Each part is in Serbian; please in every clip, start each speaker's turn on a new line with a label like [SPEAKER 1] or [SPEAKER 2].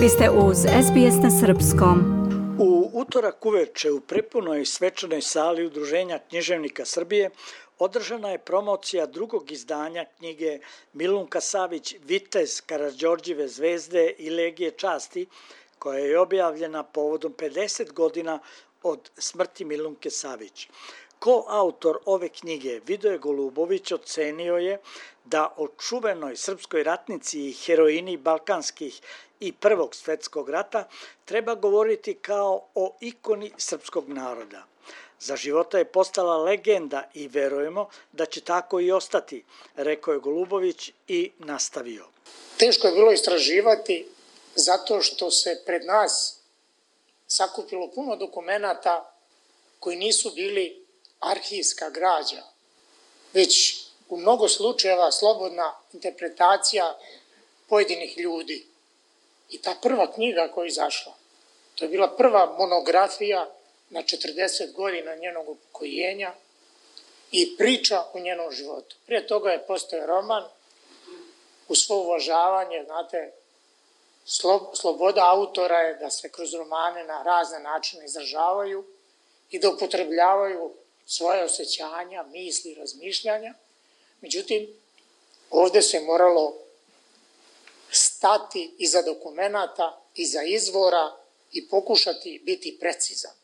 [SPEAKER 1] Vi ste uz SBS na Srpskom.
[SPEAKER 2] U utorak uveče u prepunoj svečanoj sali Udruženja književnika Srbije održana je promocija drugog izdanja knjige Milunka Savić Vitez Karadžorđive zvezde i Legije časti, koja je objavljena povodom 50 godina od smrti Milunke Savić. Ko autor ove knjige Vidoje Golubović ocenio je da o čuvenoj srpskoj ratnici i heroini balkanskih i Prvog svetskog rata treba govoriti kao o ikoni srpskog naroda. Za života je postala legenda i verujemo da će tako i ostati, rekao je Golubović i nastavio.
[SPEAKER 3] Teško je bilo istraživati zato što se pred nas sakupilo puno dokumenta koji nisu bili arhivska građa, već u mnogo slučajeva slobodna interpretacija pojedinih ljudi. I ta prva knjiga koja je izašla, to je bila prva monografija na 40 godina njenog upokojenja i priča o njenom životu. Prije toga je postoje roman, u svo uvažavanje, znate, sloboda autora je da se kroz romane na razne načine izražavaju i da upotrebljavaju svoje osjećanja, misli, razmišljanja. Međutim, ovde se moralo stati iza dokumenta, iza izvora i pokušati biti precizan.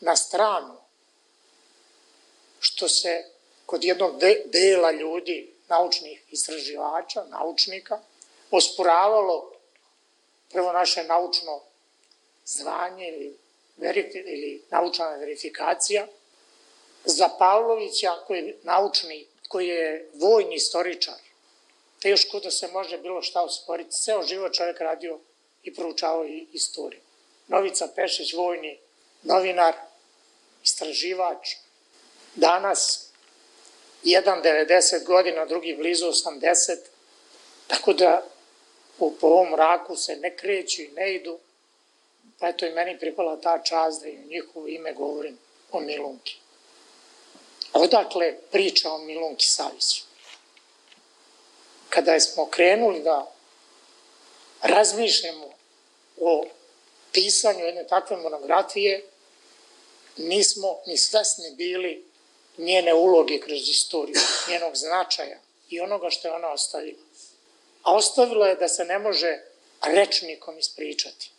[SPEAKER 3] Na stranu, što se kod jednog de dela ljudi, naučnih istraživača, naučnika, osporavalo prvo naše naučno zvanje ili, verifi, ili naučna verifikacija, za Pavlovića koji je naučni, koji je vojni istoričar, teško da se može bilo šta osporiti. Ceo život čovjek radio i proučavao i istoriju. Novica Pešić, vojni novinar, istraživač, danas jedan 90 godina, drugi blizu 80, tako da u, po ovom raku se ne kreću i ne idu, pa eto i meni pripala ta čast da i u njihovo ime govorim o Milunki. Odakle priča o Milunki Saviću? Kada smo krenuli da razmišljamo o pisanju jedne takve monografije, nismo ni svesni bili njene uloge kroz istoriju, njenog značaja i onoga što je ona ostavila. A ostavila je da se ne može rečnikom ispričati.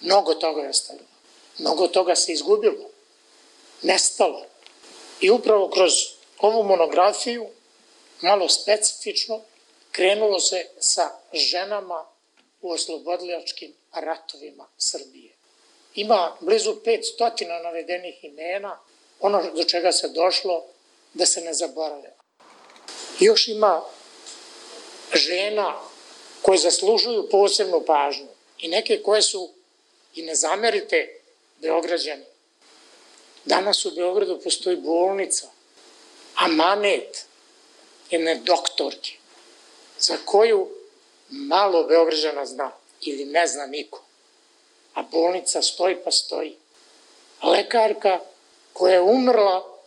[SPEAKER 3] Mnogo toga je ostavila. Mnogo toga se izgubilo. Nestalo. I upravo kroz ovu monografiju, malo specifično, krenulo se sa ženama u oslobodljačkim ratovima Srbije. Ima blizu 500 navedenih imena, ono do čega se došlo da se ne zaborave. Još ima žena koje zaslužuju posebnu pažnju i neke koje su, i ne zamerite, Beograđani. Danas u Beogradu postoji bolnica, amanet jedne doktorke, za koju malo Beograđana zna ili ne zna niko. A bolnica stoji pa stoji. Lekarka koja je umrla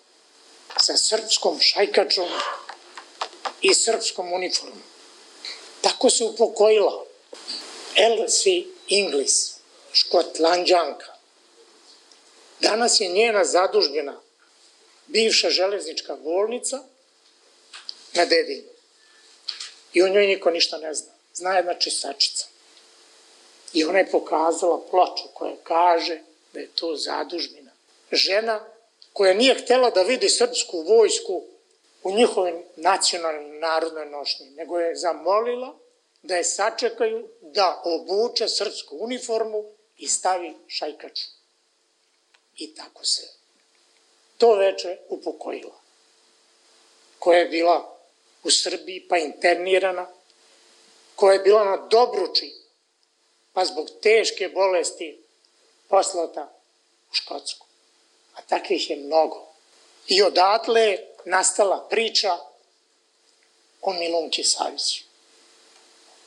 [SPEAKER 3] sa srpskom šajkačom i srpskom uniformom. Tako se upokojila Elsie Inglis, škotlanđanka. Danas je njena zadužbina bivša železnička bolnica na Dedinju. I o njoj niko ništa ne zna. Zna jedna čistačica. I ona je pokazala ploču koja kaže da je to zadužbina. Žena koja nije htela da vidi srpsku vojsku u njihovim nacionalnim narodnoj nošnji, nego je zamolila da je sačekaju da obuče srpsku uniformu i stavi šajkaču. I tako se to veče upokojila, koja je bila u Srbiji pa internirana, koja je bila na Dobruči, pa zbog teške bolesti poslata u Škotsku. A takvih je mnogo. I odatle je nastala priča o Milunki Saviću.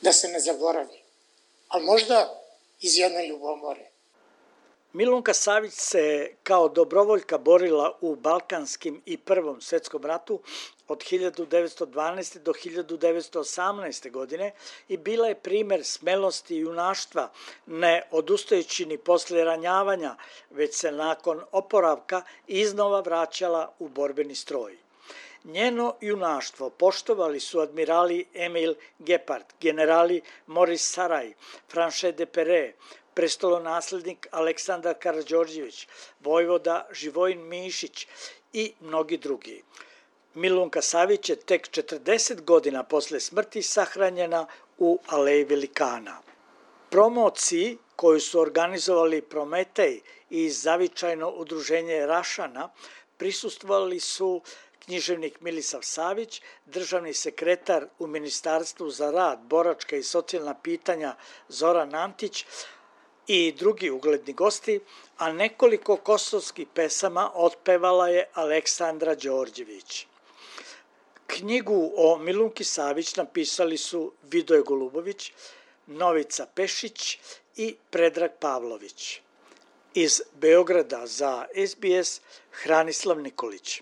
[SPEAKER 3] Da se ne zaboravi. Ali možda iz jedne ljubomore.
[SPEAKER 2] Milunka Savić se kao dobrovoljka borila u Balkanskim i Prvom svetskom ratu, od 1912. do 1918. godine i bila je primer smelosti i junaštva, ne odustajući ni posle ranjavanja, već se nakon oporavka iznova vraćala u borbeni stroj. Njeno junaštvo poštovali su admirali Emil Gepard, generali Moris Saraj, Franche de Pere, prestolonaslednik Aleksandar Karadžorđević, vojvoda Živojin Mišić i mnogi drugi. Milunka Savić je tek 40 godina posle smrti sahranjena u Aleji Velikana. Promociji koju su organizovali Prometej i zavičajno udruženje Rašana prisustvovali su književnik Milisav Savić, državni sekretar u Ministarstvu za rad, boračka i socijalna pitanja Zoran Antić, i drugi ugledni gosti, a nekoliko kosovskih pesama otpevala je Aleksandra Đorđević. Knjigu o Milunki Savić napisali su Vidoje Golubović, Novica Pešić i Predrag Pavlović. Iz Beograda za SBS Hranislav Nikolić.